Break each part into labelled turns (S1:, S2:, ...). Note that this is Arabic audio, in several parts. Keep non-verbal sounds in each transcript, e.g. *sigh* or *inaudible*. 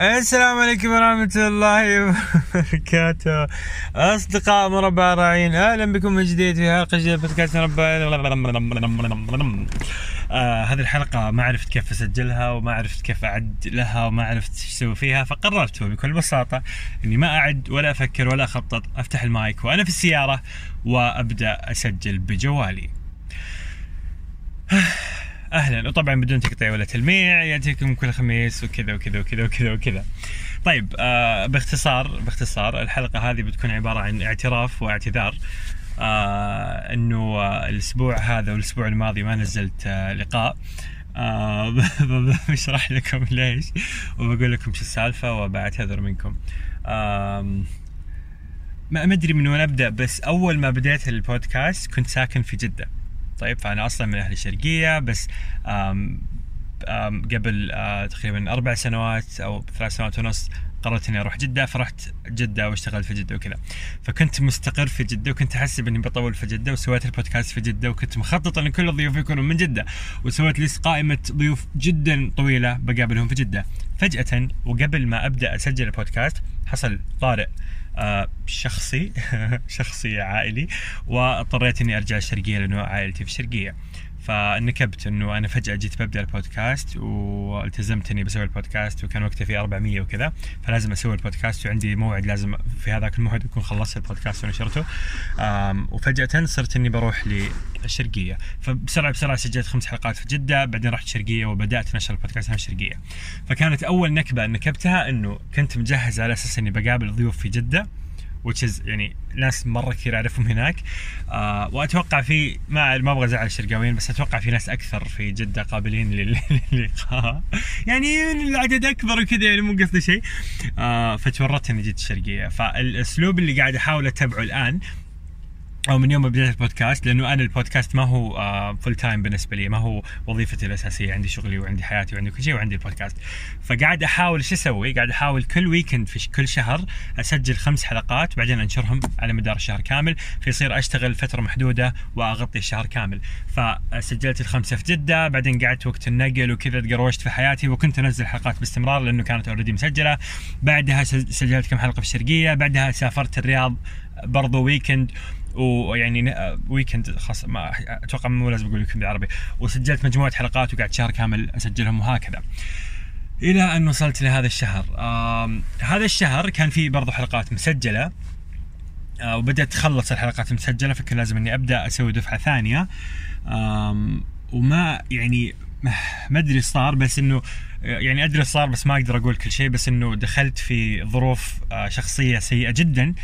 S1: السلام عليكم ورحمة الله وبركاته. أصدقاء مربع الراعين أهلا بكم من جديد في حلقة جديدة بودكاست مربع. آه هذه الحلقة ما عرفت كيف أسجلها وما عرفت كيف أعد لها وما عرفت إيش أسوي فيها فقررت بكل بساطة إني ما أعد ولا أفكر ولا أخطط أفتح المايك وأنا في السيارة وأبدأ أسجل بجوالي. أهلا. وطبعا بدون تقطيع ولا تلميع يأتيكم كل خميس وكذا وكذا وكذا وكذا وكذا. طيب آه باختصار باختصار الحلقة هذه بتكون عبارة عن اعتراف واعتذار آه إنه آه الأسبوع هذا والأسبوع الماضي ما نزلت آه لقاء. آه *laughs* بشرح لكم ليش وبقول لكم شو السالفة وبعتذر منكم. آه ما أدري من وين أبدأ بس أول ما بديت البودكاست كنت ساكن في جدة. طيب فأنا أصلا من أهل الشرقيه بس آم آم قبل آه تقريبا أربع سنوات أو ثلاث سنوات ونص قررت إني أروح جدة فرحت جدة واشتغلت في جدة وكذا. فكنت مستقر في جدة وكنت احسب إني بطول في جدة وسويت البودكاست في جدة وكنت مخطط إن كل الضيوف يكونوا من جدة. وسويت لي قائمة ضيوف جدا طويلة بقابلهم في جدة. فجأة وقبل ما أبدأ أسجل البودكاست حصل طارئ آه شخصي *laughs* شخصي عائلي واضطريت إني أرجع الشرقية لأنه عائلتي في الشرقية. فنكبت إنه أنا فجأة جيت ببدأ البودكاست والتزمت اني بسوي البودكاست وكان وقتها في 400 وكذا فلازم أسوي البودكاست وعندي موعد لازم في هذاك الموعد أكون خلصت البودكاست ونشرته. وفجأة صرت إني بروح للشرقية. فبسرعة بسرعة سجلت خمس حلقات في جدة بعدين رحت الشرقيه وبدأت نشر البودكاست في الشرقية. فكانت أول نكبة نكبتها إنه كنت مجهز على أساس إني بقابل ضيوف في جدة. Is يعني ناس مرة كثير أعرفهم هناك. آه وأتوقع في ما ما أبغى أزعل الشرقاويين بس أتوقع في ناس أكثر في جدة قابلين *laughs* للقاء. يعني العدد أكبر وكذا يعني مو قصدي شيء. آه فتورطت إني جيت الشرقية. فالأسلوب اللي قاعد أحاول أتبعه الآن أو من يوم ما بديت البودكاست لأنه أنا البودكاست ما هو full time بالنسبة لي ما هو وظيفتي الأساسية. عندي شغلي وعندي حياتي وعندي كل شيء وعندي البودكاست. فقاعد أحاول إيش أسوي؟ قاعد أحاول كل weekend في كل شهر أسجل خمس حلقات بعدين أنشرهم على مدار الشهر كامل. فيصير أشتغل فترة محدودة وأغطي الشهر كامل. فسجلت الخمسة في جدة بعدين قعدت وقت النقل وكذا تقروشت في حياتي وكنت أنزل حلقات باستمرار لأنه كانت already مسجلة. بعدها سجلت كم حلقة في الشرقية بعدها سافرت الرياض برضو weekend ويعني weekend خاص ما أتوقع مو لازم أقول weekend بالعربي. وسجلت مجموعة حلقات وقعدت شهر كامل أسجلهم وهكذا. إلى أن وصلت لهذا الشهر. هذا الشهر كان فيه برضو حلقات مسجلة. آه وبدأت تخلص الحلقات المسجلة فكان لازم إني أبدأ أسوي دفعة ثانية. وما يعني ما أدري صار بس إنه يعني أدري صار بس ما أقدر أقول كل شيء بس إنه دخلت في ظروف آه، شخصية سيئة جدا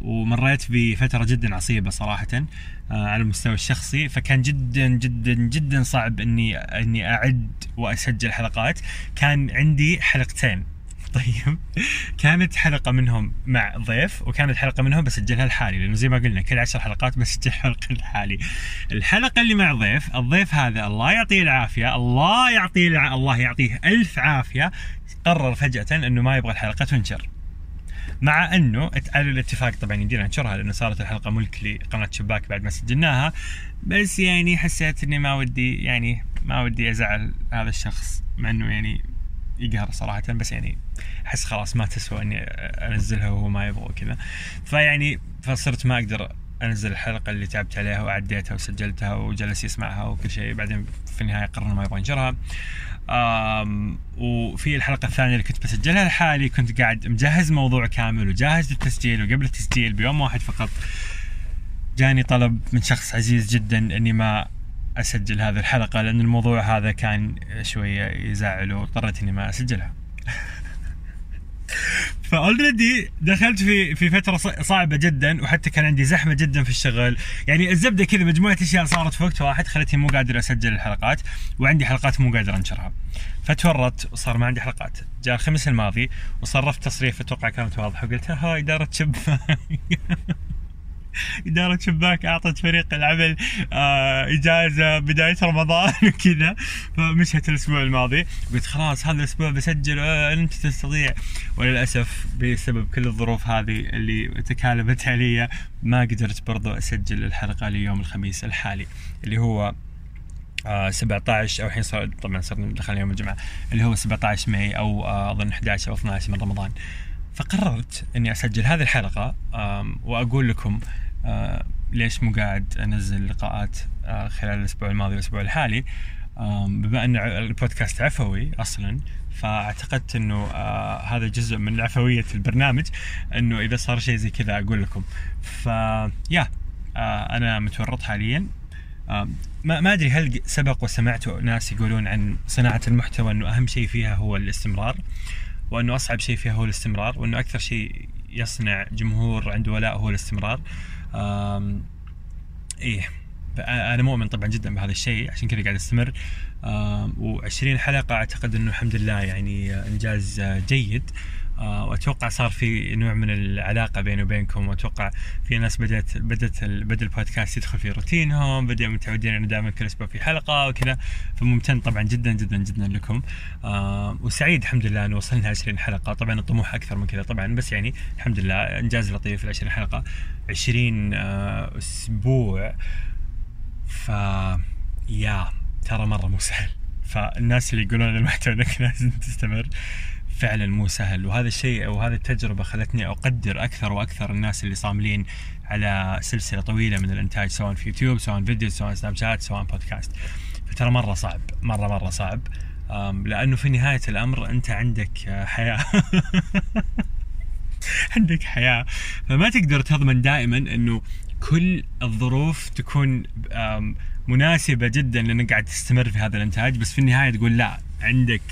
S1: ومريت بفترة جدا عصيبة صراحة آه، على المستوى الشخصي. فكان جدا جدا جدا صعب إني إني أعد وأسجل حلقات. كان عندي حلقتين. طيب. كانت حلقة منهم مع ضيف وكانت حلقة منهم بسجلها لحالي لأنه زي ما قلنا كل عشر حلقات بسجل حلقة لحالي. الحلقة اللي مع ضيف الضيف هذا الله يعطيه العافية الله يعطيه الع... الله يعطيه ألف عافية قرر فجأة إنه ما يبغى الحلقة تنشر. مع إنه على الاتفاق طبعا يمدينا ننشرها لأنه صارت الحلقة ملك لقناة شباك بعد ما سجلناها. بس يعني حسيت إني ما ودي يعني ما ودي أزعل هذا الشخص مع إنه يعني يقهر صراحة بس يعني أحس خلاص ما تسوى إني أنزلها وهو ما يبغى وكذا. فيعني فصرت ما أقدر أنزل الحلقة اللي تعبت عليها وعديتها وسجلتها وجلس يسمعها وكل شيء. بعدين في النهاية قرر ما يبغى ينشرها. وفي الحلقة الثانية اللي كنت بسجلها لحالي كنت قاعد مجهز موضوع كامل وجاهز للتسجيل وقبل التسجيل بيوم واحد فقط. جاني طلب من شخص عزيز جدا إني ما أسجل هذه الحلقة لأن الموضوع هذا كان شوية يزعله واضطريت إني ما أسجلها. *laughs* فاولريدي دخلت في في فترة صعبة جدا وحتى كان عندي زحمة جدا في الشغل. يعني الزبدة كذا مجموعة أشياء صارت في وقت واحد خلتني مو قادر أسجل الحلقات وعندي حلقات مو قادر أنشرها. فتورطت وصار ما عندي حلقات. جاء الخميس الماضي وصرفت تصريف أتوقع كانت واضحة وقلت ها إدارة شب *laughs* *laughs* إدارة شباك أعطت فريق العمل آه إجازة بداية رمضان *laughs* وكذا فمشت الأسبوع الماضي قلت خلاص هذا الأسبوع بسجل آه أنت تستطيع. وللأسف بسبب كل الظروف هذه اللي تكالبت علي ما قدرت برضو أسجل الحلقة ليوم الخميس الحالي اللي هو آه 17 أو الحين صار طبعا صرنا دخلنا يوم الجمعة اللي هو 17 ماي أو آه أظن 11 أو 12 من رمضان. فقررت إني أسجل هذه الحلقة وأقول لكم آه ليش مو قاعد أنزل لقاءات آه خلال الأسبوع الماضي والأسبوع الحالي؟ بما أن البودكاست عفوي أصلا فاعتقدت إنه آه هذا جزء من عفوية البرنامج إنه إذا صار شيء زي كذا أقول لكم. ف يا آه أنا متورط حاليا. آه ما ما أدري هل سبق وسمعتوا ناس يقولون عن صناعة المحتوى إنه أهم شيء فيها هو الاستمرار وإنه أصعب شيء فيها هو الاستمرار وإنه أكثر شيء يصنع جمهور عنده ولاء هو الاستمرار. إيه أنا مؤمن طبعا جدا بهذا الشيء عشان كذا قاعد أستمر. و20 حلقة أعتقد إنه الحمد لله يعني إنجاز جيد. وأتوقع صار في نوع من العلاقة بيني وبينكم وأتوقع في ناس بدات بدأت بدأ البودكاست يدخل في روتينهم بدأوا متعودين إنه دائما كل أسبوع في حلقة وكذا. فممتن طبعا جدا جدا جدا لكم. آه، وسعيد الحمد لله إنه وصلنا 20 حلقة. طبعا الطموح أكثر من كذا طبعا بس يعني الحمد لله إنجاز لطيف ال 20 حلقة. 20 آه، أسبوع. ف يا ترى مرة مو سهل. فالناس اللي يقولون المحتوى إنك *laughs* لازم تستمر. فعلا مو سهل. وهذا الشيء أو هذه التجربة خلتني أقدر أكثر وأكثر الناس اللي صاملين على سلسلة طويلة من الإنتاج سواء في يوتيوب سواء فيديو سواء سناب شات سواء بودكاست. فترى مرة صعب مرة مرة صعب. أم، لأنه في نهاية الأمر أنت عندك آه، حياة. *laughs* عندك حياة. فما تقدر تضمن دائما إنه كل الظروف تكون آم، مناسبة جدا لأنك قاعد تستمر في هذا الإنتاج. بس في النهاية تقول لا عندك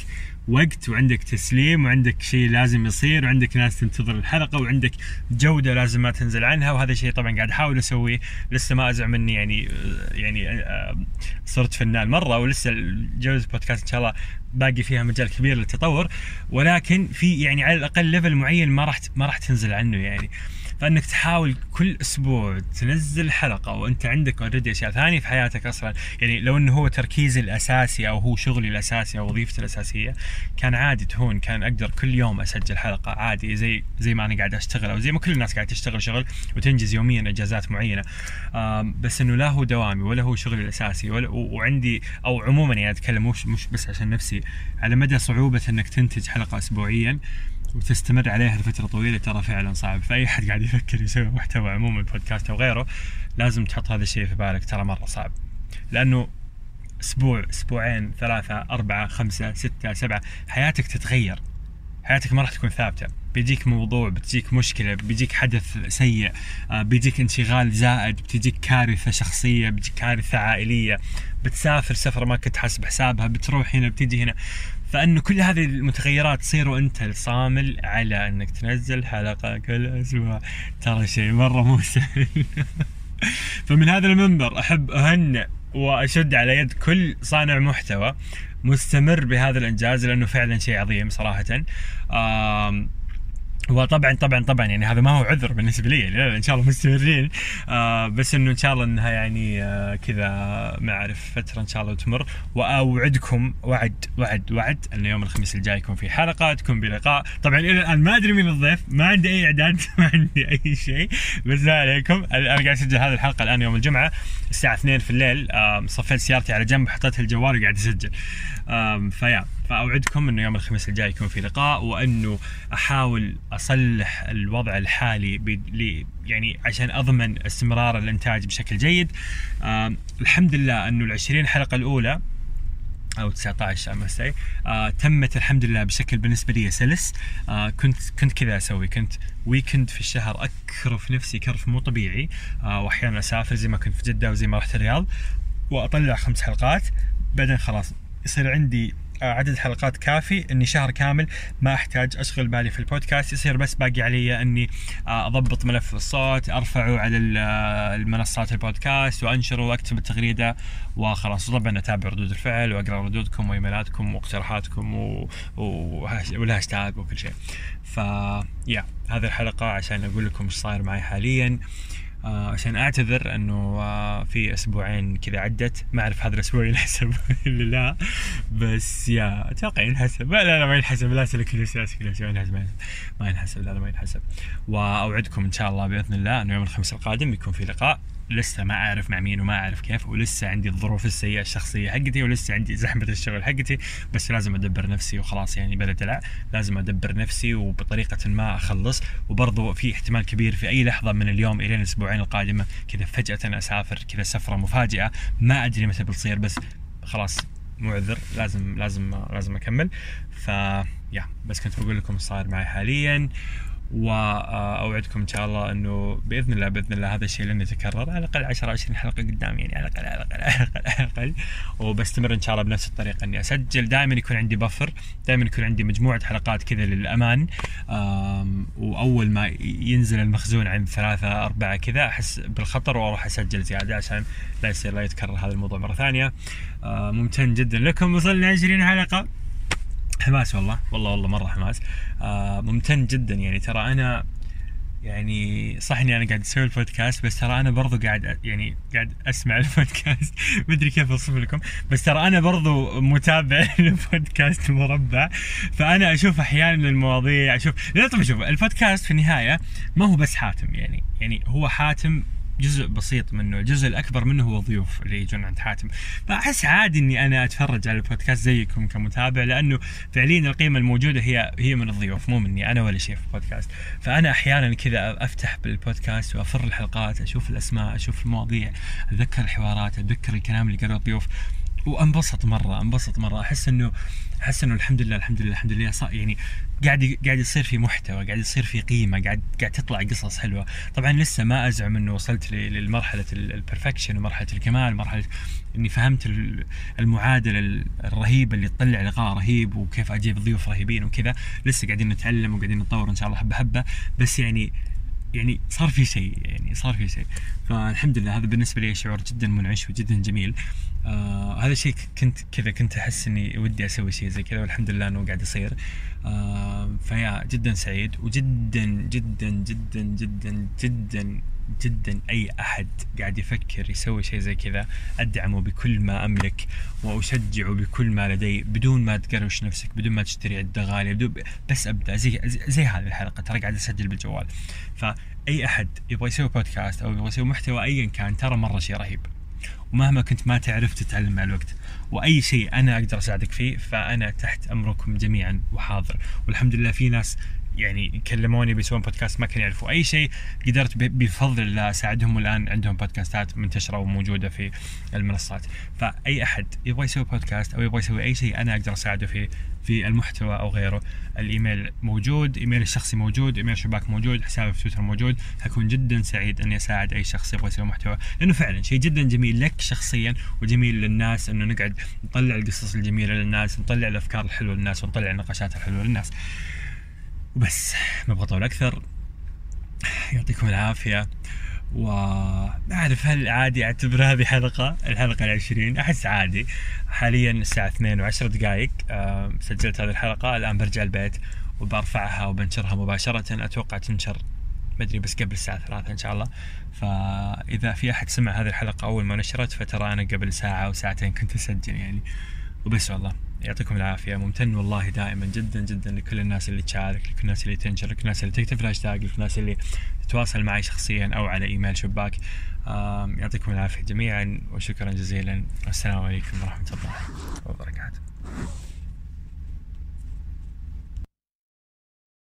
S1: وقت وعندك تسليم وعندك شيء لازم يصير وعندك ناس تنتظر الحلقة وعندك جودة لازم ما تنزل عنها. وهذا الشيء طبعا قاعد أحاول أسويه. لسه ما أزعم إني يعني يعني آه، صرت فنان مرة ولسه جودة البودكاست إن شاء الله باقي فيها مجال كبير للتطور. ولكن في يعني على الأقل ليفل معين ما راح ما راح تنزل عنه يعني. فإنك تحاول كل أسبوع تنزل حلقة وأنت عندك already أشياء ثانية في حياتك أصلا. يعني لو إنه هو تركيزي الأساسي أو هو شغلي الأساسي أو وظيفتي الأساسية كان عادي تهون. كان أقدر كل يوم أسجل حلقة عادي زي زي ما أنا قاعد أشتغل أو زي ما كل الناس قاعدة تشتغل شغل وتنجز يوميا إنجازات معينة. بس إنه لا هو دوامي ولا هو شغلي الأساسي ولا وعندي أو عموما يعني أتكلم مش مش بس عشان نفسي على مدى صعوبة إنك تنتج حلقة اسبوعيا وتستمر عليها لفترة طويلة ترى فعلا صعب. فأي أحد قاعد يفكر يسوي محتوى عموما بودكاست أو غيره لازم تحط هذا الشيء في بالك. ترى مرة صعب. لأنه أسبوع أسبوعين ثلاثة أربعة خمسة ستة سبعة حياتك تتغير. حياتك ما راح تكون ثابتة. بيجيك موضوع بتجيك مشكلة بيجيك حدث سيء آه، بيجيك انشغال زائد بتجيك كارثة شخصية بتجيك كارثة عائلية. بتسافر سفره ما كنت حاسب حسابها بتروح هنا بتيجي هنا. فانه كل هذه المتغيرات تصير وأنت صامل على أنك تنزل حلقة كل أسبوع. ترى شيء مرة مو سهل *laughs* فمن هذا المنبر أحب أهنئ وأشد على يد كل صانع محتوى مستمر بهذا الإنجاز لأنه فعلا شيء عظيم صراحة. آم وطبعا طبعا طبعا يعني هذا ما هو عذر بالنسبة لي. لا لا إن شاء الله مستمرين. آه بس إنه إن شاء الله إنها يعني آه كذا ما أعرف فترة إن شاء الله تمر. وأوعدكم وعد وعد وعد انه يوم الخميس الجاي يكون في حلقة تكون بلقاء طبعا إلى الآن ما أدري مين الضيف ما عندي أي إعداد *laughs* ما عندي أي شيء. بس لا عليكم. أنا قاعد أسجل هذه الحلقة الآن يوم الجمعة الساعة 2 في الليل. آم، صفيت سيارتي على جنب حطيت الجوال وقاعد أسجل. آم، فيا. فأوعدكم إنه يوم الخميس الجاي يكون في لقاء وإنه أحاول أصلح الوضع الحالي ب- ل- يعني عشان أضمن استمرار الإنتاج بشكل جيد. آم، الحمد لله إنه ال 20 حلقة الأولى أو 19 I must say آه تمت الحمد لله بشكل بالنسبة لي سلس. آه كنت كنت كذا أسوي كنت weekend في الشهر أكرف نفسي كرف مو طبيعي. آه وأحيانا أسافر زي ما كنت في جدة وزي ما رحت الرياض وأطلع خمس حلقات. بعدين خلاص يصير عندي آه، عدد حلقات كافي إني شهر كامل ما أحتاج أشغل بالي في البودكاست يصير بس باقي علي إني آه، أضبط ملف الصوت أرفعه على آه، المنصات البودكاست وأنشره وأكتب التغريده وخلاص. وطبعا اتابع ردود الفعل وأقرأ ردودكم وإيميلاتكم واقتراحاتكم و... و... والهاشتاج وكل شيء. ف يا هذه الحلقة عشان أقول لكم إيش صاير معي حاليا. عشان أعتذر إنه آه في أسبوعين كذا عدت. ما أعرف هذا الأسبوع ينحسب ولا *laughs* لا. بس يا أتوقع ينحسب. لا لا, ما ينحسب. لا سلك ما ينحسب ما ينحسب. ما ينحسب لا لا ما ينحسب. وأوعدكم إن شاء الله بإذن الله إنه يوم الخميس القادم بيكون في لقاء. لسه ما اعرف مع مين وما اعرف كيف ولسه عندي الظروف السيئة الشخصية حقتي ولسه عندي زحمة الشغل حقتي بس لازم أدبر نفسي وخلاص يعني بلا دلع. لازم أدبر نفسي وبطريقة ما أخلص. وبرضه في احتمال كبير في أي لحظة من اليوم إلى الأسبوعين القادمة كذا فجأة أسافر كذا سفرة مفاجئة. ما أدري متى بتصير بس خلاص مو عذر لازم لازم لازم أكمل. ف يا بس كنت بقول لكم صاير معي حاليا. وأوعدكم إن شاء الله إنه بإذن الله بإذن الله هذا الشيء لن يتكرر على الأقل 10 20 حلقة قدام يعني على الأقل على الأقل على الأقل, على الأقل. وبستمر إن شاء الله بنفس الطريقة إني أسجل. دائما يكون عندي بفر دائما يكون عندي مجموعة حلقات كذا للأمان. وأول ما ينزل المخزون عند ثلاثة أربعة كذا أحس بالخطر وأروح أسجل زيادة عشان لا يصير لا يتكرر هذا الموضوع مرة ثانية. ممتن جدا لكم. وصلنا 20 حلقة. حماس والله. والله والله مرة حماس. آه ممتن جدا يعني. ترى أنا يعني صح إني أنا قاعد أسوي البودكاست بس ترى أنا برضو قاعد يعني قاعد أسمع *laughs* البودكاست. ما أدري كيف أوصف لكم. بس ترى أنا برضو متابع *laughs* للبودكاست مربع. فأنا أشوف أحيانا المواضيع أشوف لا طبعا شوف البودكاست في النهاية ما هو بس حاتم يعني. يعني هو حاتم جزء بسيط منه الجزء الأكبر منه هو الضيوف اللي يجون عند حاتم. فأحس عادي إني أنا أتفرج على البودكاست زيكم كمتابع لأنه فعليا القيمة الموجودة هي هي من الضيوف مو مني أنا ولا شيء في البودكاست. فأنا أحيانا كذا أفتح بالبودكاست وأفر الحلقات أشوف الأسماء أشوف المواضيع أتذكر الحوارات أتذكر الكلام اللي قالوه الضيوف وأنبسط مرة أنبسط مرة. أحس إنه أحس إنه الحمد لله الحمد لله الحمد لله يعني قاعد قاعد يصير في محتوى قاعد يصير في قيمة قاعد قاعد تطلع قصص حلوة. طبعا لسه ما أزعم إنه وصلت لمرحلة البرفكشن ومرحلة الكمال مرحلة إني فهمت المعادلة الرهيبة اللي تطلع لقاء رهيب وكيف أجيب ضيوف رهيبين وكذا. لسه قاعدين نتعلم وقاعدين نتطور إن شاء الله حبة حبة. بس يعني يعني صار في شيء يعني صار في شيء. فالحمد لله هذا بالنسبة لي شعور جدا منعش وجدا جميل. آه هذا الشيء كنت كذا كنت أحس إني ودي أسوي شيء زي كذا والحمد لله إنه قاعد يصير. آه فيا جدا سعيد وجدا جدا جدا جدا جدا جدا أي أحد قاعد يفكر يسوي شيء زي كذا أدعمه بكل ما أملك وأشجعه بكل ما لدي بدون ما تقروش نفسك بدون ما تشتري عدة غالية بدون بس أبدأ. زي زي هذه الحلقة ترى قاعد أسجل بالجوال. فاي أحد يبغى يسوي بودكاست أو يبغى يسوي محتوى ايا كان ترى مرة شيء رهيب. ومهما كنت ما تعرف تتعلم مع الوقت. وأي شيء أنا أقدر أساعدك فيه فأنا تحت أمركم جميعا وحاضر. والحمد لله في ناس يعني كلموني بيسوون بودكاست ما كانوا يعرفوا أي شيء قدرت بفضل الله أساعدهم والان عندهم بودكاستات منتشرة وموجودة في المنصات. فأي أحد يبغى يسوي بودكاست أو يبغى يسوي أي شيء أنا أقدر أساعده فيه في المحتوى أو غيره. الإيميل موجود إيميل الشخصي موجود إيميل شباك موجود حسابي في تويتر موجود. حكون جدا سعيد إني أساعد أي شخص يبغى يسوي محتوى. لأنه فعلا شيء جدا جميل لك شخصيا وجميل للناس إنه نقعد نطلع القصص الجميلة للناس نطلع الأفكار الحلوة للناس ونطلع النقاشات الحلوة للناس. وبس ما أبغى أطول أكثر. يعطيكم العافية. وما اعرف هل عادي أعتبر هذه حلقة الحلقة العشرين؟ أحس عادي. حاليا الساعة 2 و10 دقائق. سجلت هذه الحلقة الآن برجع البيت وبرفعها وبنشرها مباشرة. أتوقع تنشر ما أدري بس قبل الساعة 3 إن شاء الله. فإذا في أحد سمع هذه الحلقة أول ما نشرت فترى أنا قبل ساعة أو ساعتين كنت أسجل يعني. وبس والله. يعطيكم العافية. ممتن والله دائما جدا جدا لكل الناس اللي تشارك لكل الناس اللي تنشر لكل الناس اللي تكتب الهاشتاج لكل الناس اللي تتواصل معي شخصيا أو على إيميل شباك. يعطيكم العافية جميعا وشكرا جزيلا. والسلام عليكم ورحمة الله وبركاته.